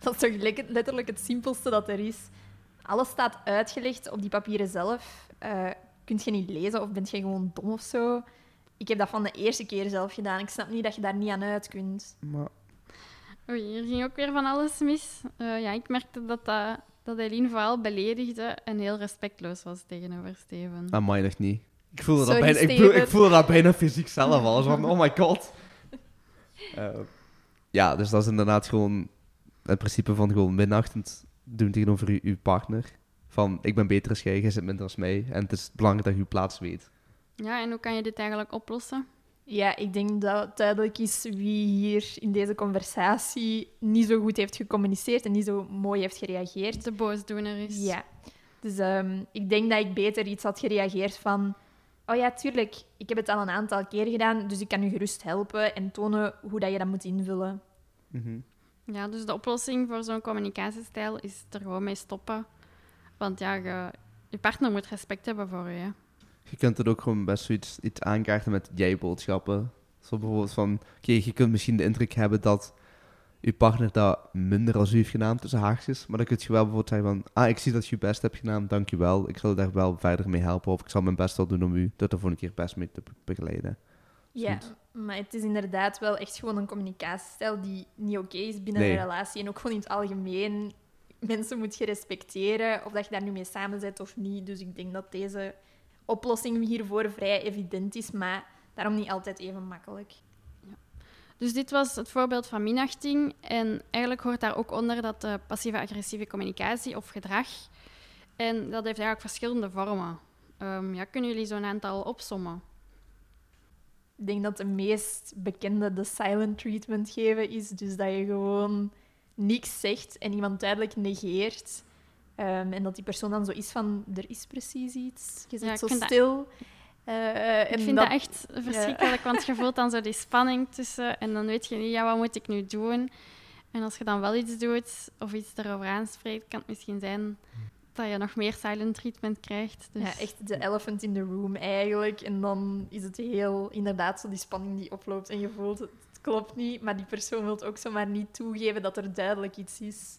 Dat is toch le- letterlijk het simpelste dat er is. Alles staat uitgelegd op die papieren zelf. Eh kunt je niet lezen of bent je gewoon dom of zo? Ik heb dat van de eerste keer zelf gedaan. Ik snap niet dat je daar niet aan uit kunt. Maar Oei, hier ging ook weer van alles mis. Eh, ja, ik merkte dat, dat, dat Eileen vooral beledigde en heel respectloos was tegenover Steven. aan mij nog niet. Ik voelde, dat bijna, ik, Steven. voel- ik voelde dat bijna fysiek zelf al. Zo van, oh my god. Eh, ja, dus dat is inderdaad gewoon het principe van gewoon minachtend doen tegenover uw, uw partner. Van, ik ben beter als jij, jij zit minder als mij. En het is belangrijk dat je uw plaats weet. Ja, en hoe kan je dit eigenlijk oplossen? Ja, ik denk dat het duidelijk is wie hier in deze conversatie niet zo goed heeft gecommuniceerd en niet zo mooi heeft gereageerd. De boosdoener is. Ja. Dus ehm, ik denk dat ik beter iets had gereageerd van... Oh ja, tuurlijk, ik heb het al een aantal keer gedaan, dus ik kan u gerust helpen en tonen hoe dat je dat moet invullen. Mhm. Ja, dus de oplossing voor zo'n communicatiestijl is er gewoon mee stoppen. Want ja, je, partner moet respect hebben voor je. Je kunt het ook gewoon best zoiets iets aankaarten met jij-boodschappen. Zo bijvoorbeeld van, oké, je kunt misschien de indruk hebben dat je partner dat minder als u heeft gedaan, tussen haakjes. Maar dan kun je wel bijvoorbeeld zeggen van, ah, ik zie dat je je best hebt gedaan, dankjewel. Ik zal daar wel verder mee helpen, of ik zal mijn best wel doen om u er de volgende keer best mee te be- begeleiden. Ja, maar het is inderdaad wel echt gewoon een communicatiestijl die niet oké is binnen Nee. een relatie. En ook gewoon in het algemeen. Mensen moet je respecteren, of dat je daar nu mee samen bent of niet. Dus ik denk dat deze oplossing hiervoor vrij evident is, maar daarom niet altijd even makkelijk. Dus dit was het voorbeeld van minachting. En eigenlijk hoort daar ook onder dat de passieve-agressieve communicatie of gedrag. En dat heeft eigenlijk verschillende vormen. Ehm, ja, kunnen jullie zo'n aantal opsommen? Ik denk dat de meest bekende de silent treatment geven is. Dus dat je gewoon niks zegt en iemand duidelijk negeert. Ehm, en dat die persoon dan zo is van, er is precies iets. Je zit Ja, zo dat- stil. Eh, Ik en vind dat, echt ja. verschrikkelijk, want je voelt dan zo die spanning tussen en dan weet je niet, ja, wat moet ik nu doen? En als je dan wel iets doet of iets erover aanspreekt, kan het misschien zijn dat je nog meer silent treatment krijgt. Dus Ja, echt de elephant in the room eigenlijk. En dan is het heel, inderdaad, zo die spanning die oploopt en je voelt het, het klopt niet, maar die persoon wil ook zomaar niet toegeven dat er duidelijk iets is.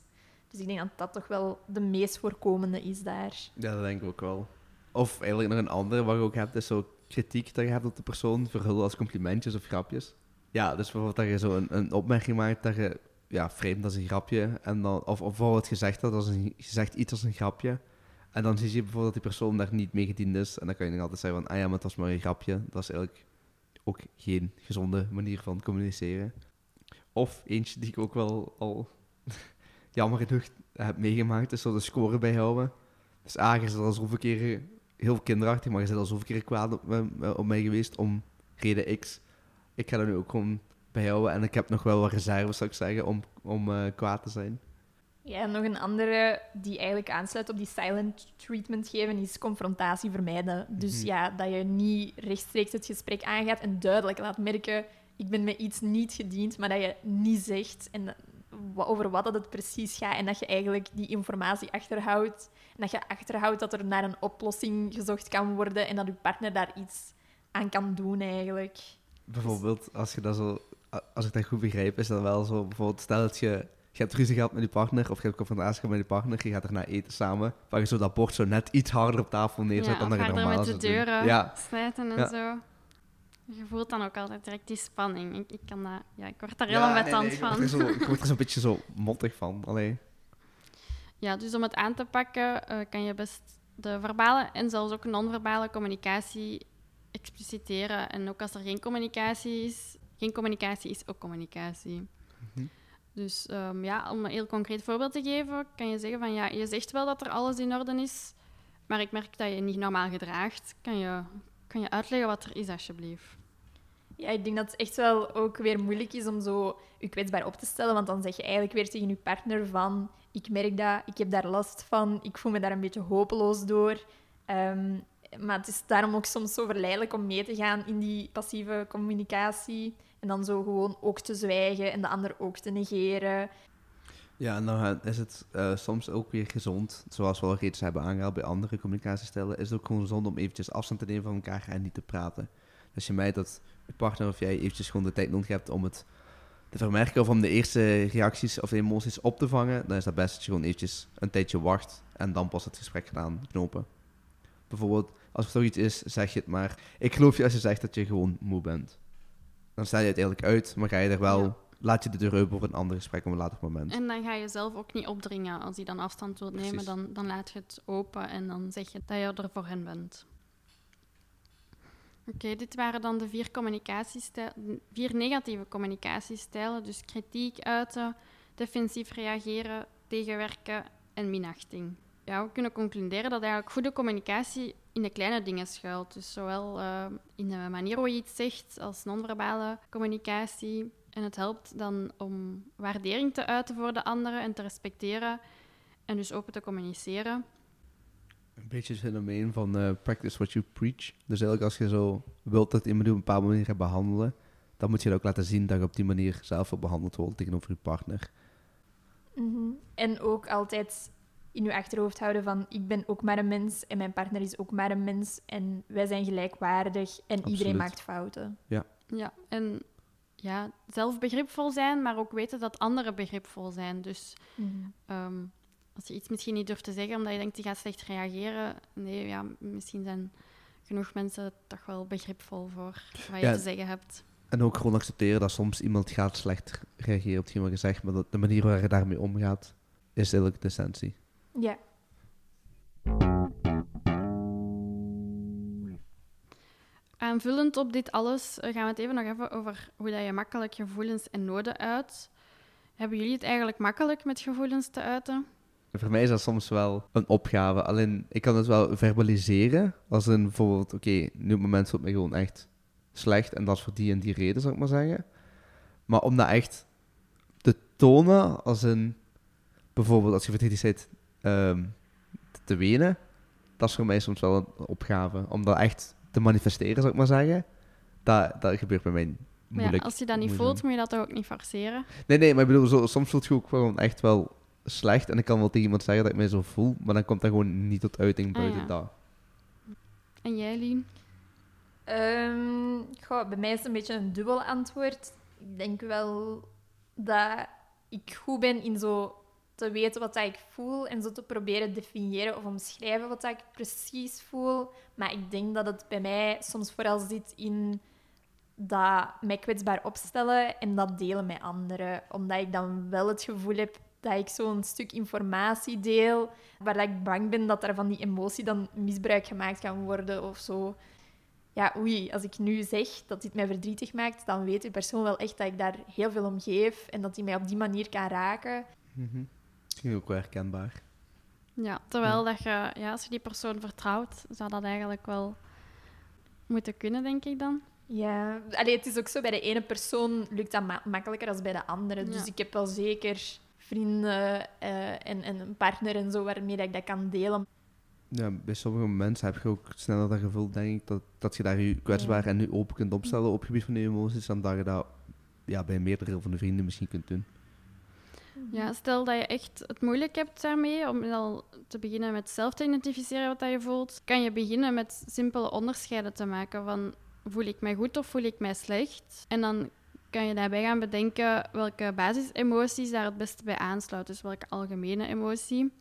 Dus ik denk dat dat toch wel de meest voorkomende is daar. Ja, dat denk ik ook wel. Of eigenlijk nog een andere wat je ook hebt, is zo kritiek dat je hebt op de persoon, verhullen als complimentjes of grapjes. Ja, dus bijvoorbeeld dat je zo een, een opmerking maakt dat je, ja, vreemd als een grapje, en dan, of, of bijvoorbeeld gezegd dat als een, je zegt iets als een grapje, en dan zie je bijvoorbeeld dat die persoon daar niet mee gediend is, en dan kan je nog altijd zeggen van, ah ja, maar het was maar een grapje. Dat is eigenlijk ook geen gezonde manier van communiceren. Of eentje die ik ook wel al jammer genoeg heb meegemaakt, is zo de score bijhouden. Dus A, je is al zoveel keer heel kinderachtig, maar je bent al zoveel keer kwaad op, me- op mij geweest om reden X. Ik ga er nu ook gewoon bijhouden en ik heb nog wel wat reserves, zou ik zeggen, om, om eh, kwaad te zijn. Ja, en nog een andere die eigenlijk aansluit op die silent treatment geven, is confrontatie vermijden. Dus Mhm. ja, dat je niet rechtstreeks het gesprek aangaat en duidelijk laat merken, ik ben met iets niet gediend, maar dat je niet zegt en over wat dat het precies gaat en dat je eigenlijk die informatie achterhoudt en dat je achterhoudt dat er naar een oplossing gezocht kan worden en dat je partner daar iets aan kan doen eigenlijk. Bijvoorbeeld, als je dat zo, als ik dat goed begrijp, is dat wel zo, bijvoorbeeld, stel dat je, je hebt ruzie gehad met je partner, of je hebt confrontatie gehad met je partner, je gaat erna eten samen, waar je zo dat bord zo net iets harder op tafel neerzet ja, dan dat je normaal met de deuren Ja, sluiten en Ja. zo. Je voelt dan ook altijd direct die spanning. Ik, ik, kan dat, ja, ik word daar Ja, heel nee, ambetant nee, ik word van. er zo- Ik word er zo'n beetje zo mottig van. Allee. Ja, dus om het aan te pakken eh, kan je best de verbale en zelfs ook non-verbale communicatie expliciteren. En ook als er geen communicatie is, geen communicatie is ook communicatie. Mhm. Dus ehm, ja, om een heel concreet voorbeeld te geven, kan je zeggen van ja, je zegt wel dat er alles in orde is, maar ik merk dat je niet normaal gedraagt. Kan je, kan je uitleggen wat er is, alsjeblieft? Ja, ik denk dat het echt wel ook weer moeilijk is om zo je kwetsbaar op te stellen. Want dan zeg je eigenlijk weer tegen je partner van... Ik merk dat, ik heb daar last van, ik voel me daar een beetje hopeloos door. Ehm, maar het is daarom ook soms zo verleidelijk om mee te gaan in die passieve communicatie. En dan zo gewoon ook te zwijgen en de ander ook te negeren. Ja, en dan is het eh, soms ook weer gezond, zoals we al reeds hebben aangehaald bij andere communicatiestijlen, is het ook gewoon gezond om eventjes afstand te nemen van elkaar en niet te praten. Als je merkt dat je partner of jij eventjes gewoon de tijd nodig hebt om het te vermerken of om de eerste reacties of emoties op te vangen, dan is dat best dat je gewoon eventjes een tijdje wacht en dan pas het gesprek gedaan knopen. Bijvoorbeeld, als er zoiets is, zeg je het maar. Ik geloof je als je zegt dat je gewoon moe bent. Dan stel je het eigenlijk uit, maar ga je er wel, Ja. laat je de deur open voor een ander gesprek op een later moment. En dan ga je zelf ook niet opdringen. Als hij dan afstand wilt nemen, dan, dan laat je het open en dan zeg je dat je er voor hen bent. Oké, dit waren dan de vier, communicatiestijl- vier negatieve communicatiestijlen. Dus kritiek uiten, defensief reageren, tegenwerken en minachting. Ja, we kunnen concluderen dat eigenlijk goede communicatie in de kleine dingen schuilt. Dus zowel eh, in de manier hoe je iets zegt als non-verbale communicatie. En het helpt dan om waardering te uiten voor de anderen en te respecteren en dus open te communiceren. Een beetje het fenomeen van eh, practice what you preach. Dus eigenlijk als je zo wilt dat iemand op een bepaalde manier gaat behandelen, dan moet je dat ook laten zien dat je op die manier zelf wil behandeld wordt tegenover je partner. Mhm. En ook altijd in je achterhoofd houden van ik ben ook maar een mens en mijn partner is ook maar een mens en wij zijn gelijkwaardig en iedereen maakt fouten. Ja, en ja, zelf begripvol zijn, maar ook weten dat anderen begripvol zijn. Dus ehm, als je iets misschien niet durft te zeggen omdat je denkt die gaat slecht reageren, nee, ja, misschien zijn genoeg mensen toch wel begripvol voor wat je Ja. te zeggen hebt. En ook gewoon accepteren dat soms iemand gaat slecht reageren op hetgeen wat je zegt, maar dat de manier waar je daarmee omgaat, is eigenlijk de essentie. Ja. Aanvullend op dit alles eh, gaan we het even nog even over hoe dat je makkelijk gevoelens en noden uit. Hebben jullie het eigenlijk makkelijk met gevoelens te uiten? Voor mij is dat soms wel een opgave. Alleen, ik kan het wel verbaliseren. Als in bijvoorbeeld, oké, nu op het moment voelt me gewoon echt slecht. En dat is voor die en die reden, zou ik maar zeggen. Maar om dat echt te tonen, als in... Bijvoorbeeld als je verdrietig zit, ehm, te wenen. Dat is voor mij soms wel een opgave. Om dat echt te manifesteren, zou ik maar zeggen. Dat, dat gebeurt bij mij Maar moeilijk. ja, als je dat niet voelt, moet je dat toch ook niet forceren. Nee, nee, maar ik bedoel, zo, soms voelt je ook gewoon echt wel slecht. En ik kan wel tegen iemand zeggen dat ik mij zo voel, maar dan komt dat gewoon niet tot uiting Ah, buiten ja. dat. En jij, Lien? Ehm, goh, bij mij is het een beetje een dubbel antwoord. Ik denk wel dat ik goed ben in zo te weten wat ik voel en zo te proberen definiëren of omschrijven wat ik precies voel. Maar ik denk dat het bij mij soms vooral zit in dat mij kwetsbaar opstellen en dat delen met anderen. Omdat ik dan wel het gevoel heb dat ik zo'n stuk informatie deel waar ik bang ben dat er van die emotie dan misbruik gemaakt kan worden of zo ja, oei, als ik nu zeg dat dit mij verdrietig maakt, dan weet die persoon wel echt dat ik daar heel veel om geef en dat hij mij op die manier kan raken. Mhm. Misschien ook wel herkenbaar. Ja, terwijl dat je, ja, als je die persoon vertrouwt, zou dat eigenlijk wel moeten kunnen, denk ik dan. Ja, Allee, het is ook zo, bij de ene persoon lukt dat ma- makkelijker dan bij de andere. Dus Ja. ik heb wel zeker vrienden eh, en, en een partner en zo waarmee dat ik dat kan delen. Ja, bij sommige mensen heb je ook sneller dat gevoel, denk ik, dat, dat je daar je kwetsbaar en nu open kunt opstellen op het gebied van je emoties, dan dat je dat ja, bij meerdere van de vrienden misschien kunt doen. Ja, stel dat je echt het moeilijk hebt daarmee, om al te beginnen met zelf te identificeren wat dat je voelt, kan je beginnen met simpele onderscheiden te maken van voel ik mij goed of voel ik mij slecht? En dan kan je daarbij gaan bedenken welke basisemoties daar het beste bij aansluiten, dus welke algemene emotie.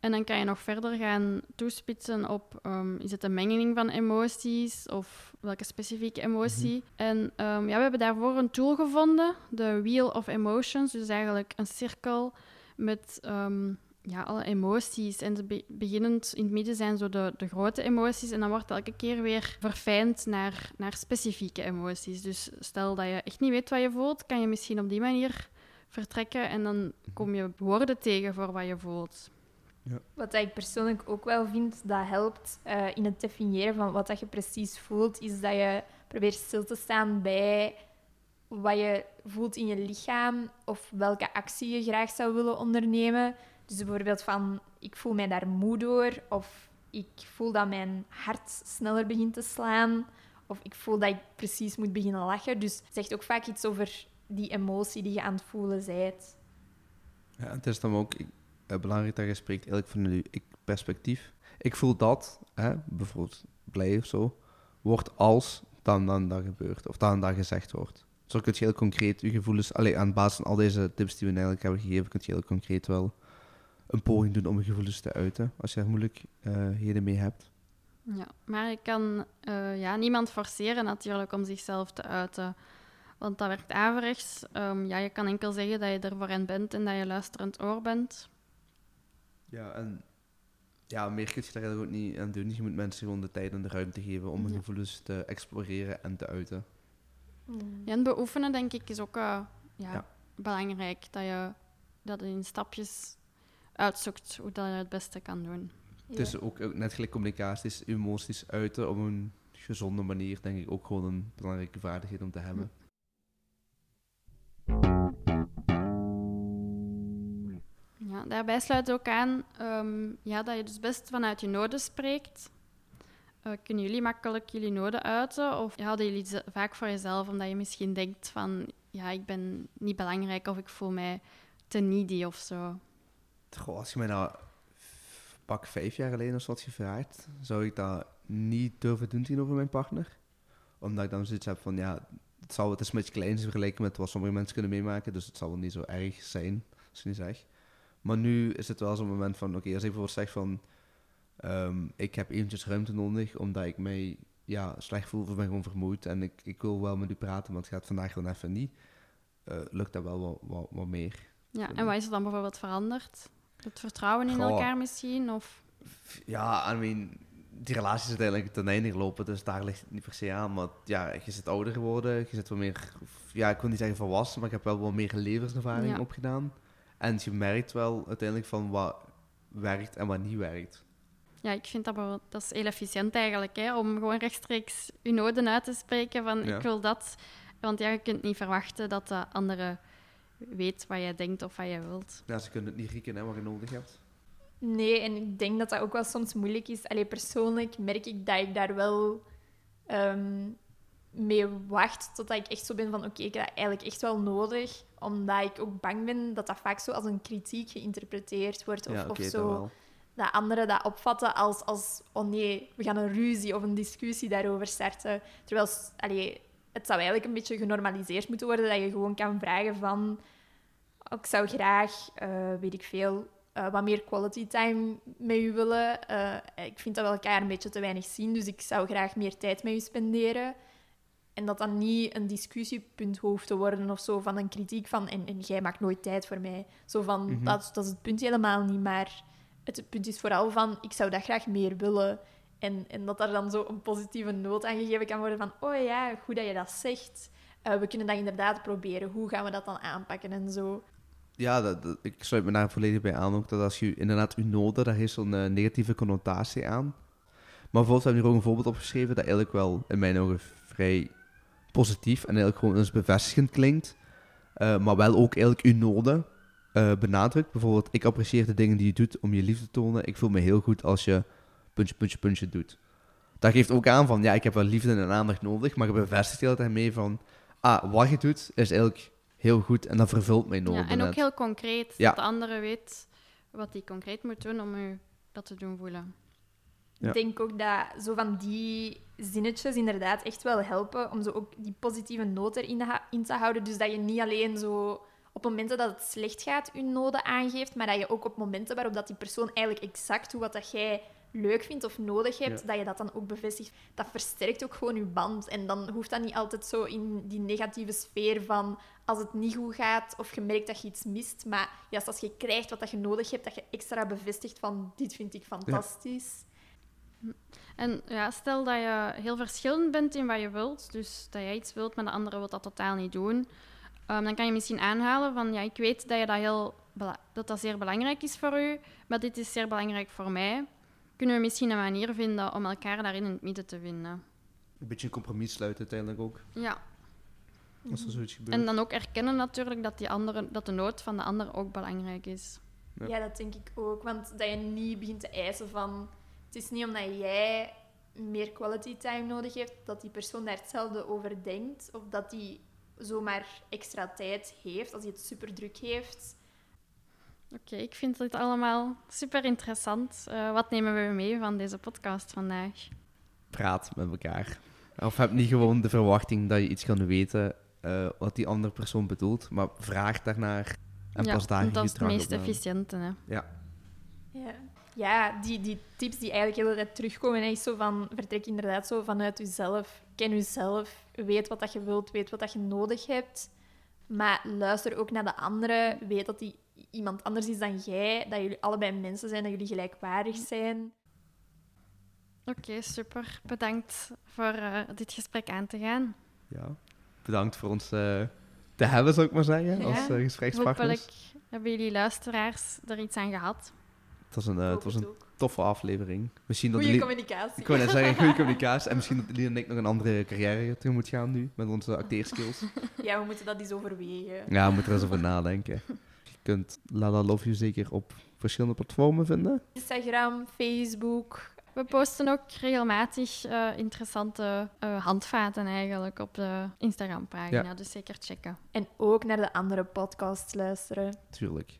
En dan kan je nog verder gaan toespitsen op, ehm, is het een mengeling van emoties of welke specifieke emotie. En ehm, ja, we hebben daarvoor een tool gevonden, de Wheel of Emotions. Dus eigenlijk een cirkel met ehm, ja, alle emoties. En de beginnend in het midden zijn zo de, de grote emoties. En dan wordt elke keer weer verfijnd naar, naar specifieke emoties. Dus stel dat je echt niet weet wat je voelt, kan je misschien op die manier vertrekken. En dan kom je woorden tegen voor wat je voelt. Wat dat ik persoonlijk ook wel vind dat helpt eh, in het definiëren van wat dat je precies voelt, is dat je probeert stil te staan bij wat je voelt in je lichaam of welke actie je graag zou willen ondernemen. Dus bijvoorbeeld van, ik voel mij daar moe door, of ik voel dat mijn hart sneller begint te slaan, of ik voel dat ik precies moet beginnen lachen. Dus het zegt ook vaak iets over die emotie die je aan het voelen bent. Ja, het is dan ook ik- eh, belangrijk dat je spreekt eigenlijk vanuit je ik-perspectief. Ik voel dat, hè, bijvoorbeeld blij of zo, wordt als dan dan dat gebeurt, of dan dat gezegd wordt. Zo kun je heel concreet je gevoelens, allee, aan basis van al deze tips die we eigenlijk hebben gegeven, kun je heel concreet wel een poging doen om je gevoelens te uiten, als je er moeilijkheden mee hebt. Ja, maar ik kan eh, ja, niemand forceren natuurlijk om zichzelf te uiten. Want dat werkt averechts. Ehm, ja, je kan enkel zeggen dat je er voor bent en dat je luisterend oor bent. Ja, en ja, meer kun je daar eigenlijk ook niet aan doen. Je moet mensen gewoon de tijd en de ruimte geven om hun Ja. gevoelens te exploreren en te uiten. Ja, en beoefenen, denk ik, is ook eh, ja, Ja. belangrijk. Dat je dat in stapjes uitzoekt hoe dat je het beste kan doen. Het is ook, ook net gelijk communicatie, is emoties uiten op een gezonde manier, denk ik ook gewoon een belangrijke vaardigheid om te hebben. Ja, daarbij sluit ook aan ehm, ja, dat je dus best vanuit je noden spreekt. Eh, kunnen jullie makkelijk jullie noden uiten? Of houden jullie ze vaak voor jezelf omdat je misschien denkt van... Ja, ik ben niet belangrijk of ik voel mij te needy of zo. Als je mij nou pak vijf jaar geleden of zo had gevraagd, zou ik dat niet durven doen tegenover mijn partner. Omdat ik dan zoiets heb van, ja, het, zal, het is een beetje klein vergeleken met wat sommige mensen kunnen meemaken, dus het zal wel niet zo erg zijn, als je niet zegt. Maar nu is het wel zo'n moment van, oké, als ik bijvoorbeeld zeg van, ehm, ik heb eventjes ruimte nodig, omdat ik mij ja, slecht voel of ik ben gewoon vermoeid en ik, ik wil wel met u praten, maar het gaat vandaag gewoon even niet, eh, lukt dat wel wat, wat, wat meer. Ja, en wat is er dan bijvoorbeeld veranderd? Het vertrouwen in Goh. elkaar misschien? Of... Ja, I mean, die relatie is uiteindelijk ten einde gelopen, dus daar ligt het niet per se aan. Maar ja, je zit ouder geworden, je zit wel meer, ja, ik wil niet zeggen volwassen, maar ik heb wel wat meer levenservaring Ja. opgedaan. En je merkt wel uiteindelijk van wat werkt en wat niet werkt. Ja, ik vind dat, dat is heel efficiënt eigenlijk, hè, om gewoon rechtstreeks je noden uit te spreken van Ja. ik wil dat. Want ja, je kunt niet verwachten dat de andere weet wat jij denkt of wat jij wilt. Ja, ze kunnen het niet rieken, hè, wat je nodig hebt. Nee, en ik denk dat dat ook wel soms moeilijk is. Allee, persoonlijk merk ik dat ik daar wel ehm, mee wacht totdat ik echt zo ben van oké, ik heb dat eigenlijk echt wel nodig. Omdat ik ook bang ben dat dat vaak zo als een kritiek geïnterpreteerd wordt. Of, ja, of dat zo dat anderen dat opvatten als, als oh nee, we gaan een ruzie of een discussie daarover starten. Terwijl allee, het zou eigenlijk een beetje genormaliseerd moeten worden dat je gewoon kan vragen van oh, ik zou graag, eh, weet ik veel, eh, wat meer quality time met u willen. Eh, ik vind dat we elkaar een beetje te weinig zien, dus ik zou graag meer tijd met u spenderen. En dat dan niet een discussiepunt hoeft te worden of zo van een kritiek van en, en jij maakt nooit tijd voor mij. Zo van, Mhm. dat, dat is het punt helemaal niet, maar het punt is vooral van ik zou dat graag meer willen. En, en dat daar dan zo een positieve noot aan gegeven kan worden van oh ja, goed dat je dat zegt. Eh, we kunnen dat inderdaad proberen. Hoe gaan we dat dan aanpakken en zo? Ja, dat, dat- ik sluit me daar volledig bij aan. Ook dat als je inderdaad je noden, daar heeft zo'n eh, negatieve connotatie aan. Maar bijvoorbeeld, we hebben hier ook een voorbeeld opgeschreven dat eigenlijk wel in mijn ogen vrij positief en eigenlijk gewoon eens bevestigend klinkt. Eh, maar wel ook eigenlijk uw noden eh, benadrukt. Bijvoorbeeld, ik apprecieer de dingen die je doet om je liefde te tonen. Ik voel me heel goed als je puntje, puntje, puntje doet. Dat geeft ook aan van, ja, ik heb wel liefde en aandacht nodig, maar je bevestigt hele tijd mee van, ah, wat je doet is eigenlijk heel goed en dat vervult mijn noden Ja, en ook heel concreet, Ja. dat de andere weet wat hij concreet moet doen om u dat te doen voelen. Ja. Ik denk ook dat zo van die zinnetjes inderdaad echt wel helpen om zo ook die positieve noot erin in te houden. Dus dat je niet alleen zo op momenten dat het slecht gaat je noden aangeeft, maar dat je ook op momenten waarop dat die persoon eigenlijk exact doet wat dat jij leuk vindt of nodig hebt, Ja. dat je dat dan ook bevestigt. Dat versterkt ook gewoon je band. En dan hoeft dat niet altijd zo in die negatieve sfeer van als het niet goed gaat of je merkt dat je iets mist. Maar juist als je krijgt wat dat je nodig hebt, dat je extra bevestigt van dit vind ik fantastisch. En ja, stel dat je heel verschillend bent in wat je wilt, dus dat jij iets wilt, maar de andere wil dat totaal niet doen, ehm, dan kan je misschien aanhalen van, ja, ik weet dat je dat, heel dat dat zeer belangrijk is voor u, maar dit is zeer belangrijk voor mij. Kunnen we misschien een manier vinden om elkaar daarin in het midden te vinden? Een beetje een compromis sluiten uiteindelijk ook, Ja, als er zoiets gebeurt. en dan ook erkennen natuurlijk dat, die andere, dat de nood van de ander ook belangrijk is. Ja. Ja. dat denk ik ook. Want dat je niet begint te eisen van... Het is niet omdat jij meer quality time nodig hebt, dat die persoon daar hetzelfde over denkt. Of dat die zomaar extra tijd heeft, als hij het super druk heeft. Oké, ik vind dit allemaal super interessant. Eh, wat nemen we mee van deze podcast vandaag? Praat met elkaar. Of heb niet gewoon de verwachting dat je iets kan weten eh, wat die andere persoon bedoelt, maar vraag daarnaar en ja, pas daar je dat is het meest efficiënte. Hè? Ja, Ja, ja die, die tips die eigenlijk de hele tijd terugkomen, hè, is zo van... Vertrek inderdaad zo vanuit jezelf. Ken jezelf. Weet wat dat je wilt. Weet wat dat je nodig hebt. Maar luister ook naar de anderen. Weet dat die iemand anders is dan jij. Dat jullie allebei mensen zijn. Dat jullie gelijkwaardig zijn. Oké, super. Bedankt voor eh, dit gesprek aan te gaan. ja. Bedankt voor ons eh, te hebben, zou ik maar zeggen, Ja. als eh, gesprekspartners. Hopelijk hebben jullie luisteraars er iets aan gehad. Het was een, eh, het was het een toffe aflevering. Misschien dat Goede communicatie. Ik wou net zeggen, goede communicatie. En misschien dat Lien en ik nog een andere carrière toe moet gaan nu, met onze acteerskills. Ja, we moeten dat eens overwegen. Ja, we moeten er eens over nadenken. Je kunt Lala Love You zeker op verschillende platformen vinden. Instagram, Facebook. We posten ook regelmatig eh, interessante eh, handvaten eigenlijk op de Instagram-pagina. Ja. Dus zeker checken. En ook naar de andere podcasts luisteren. Tuurlijk.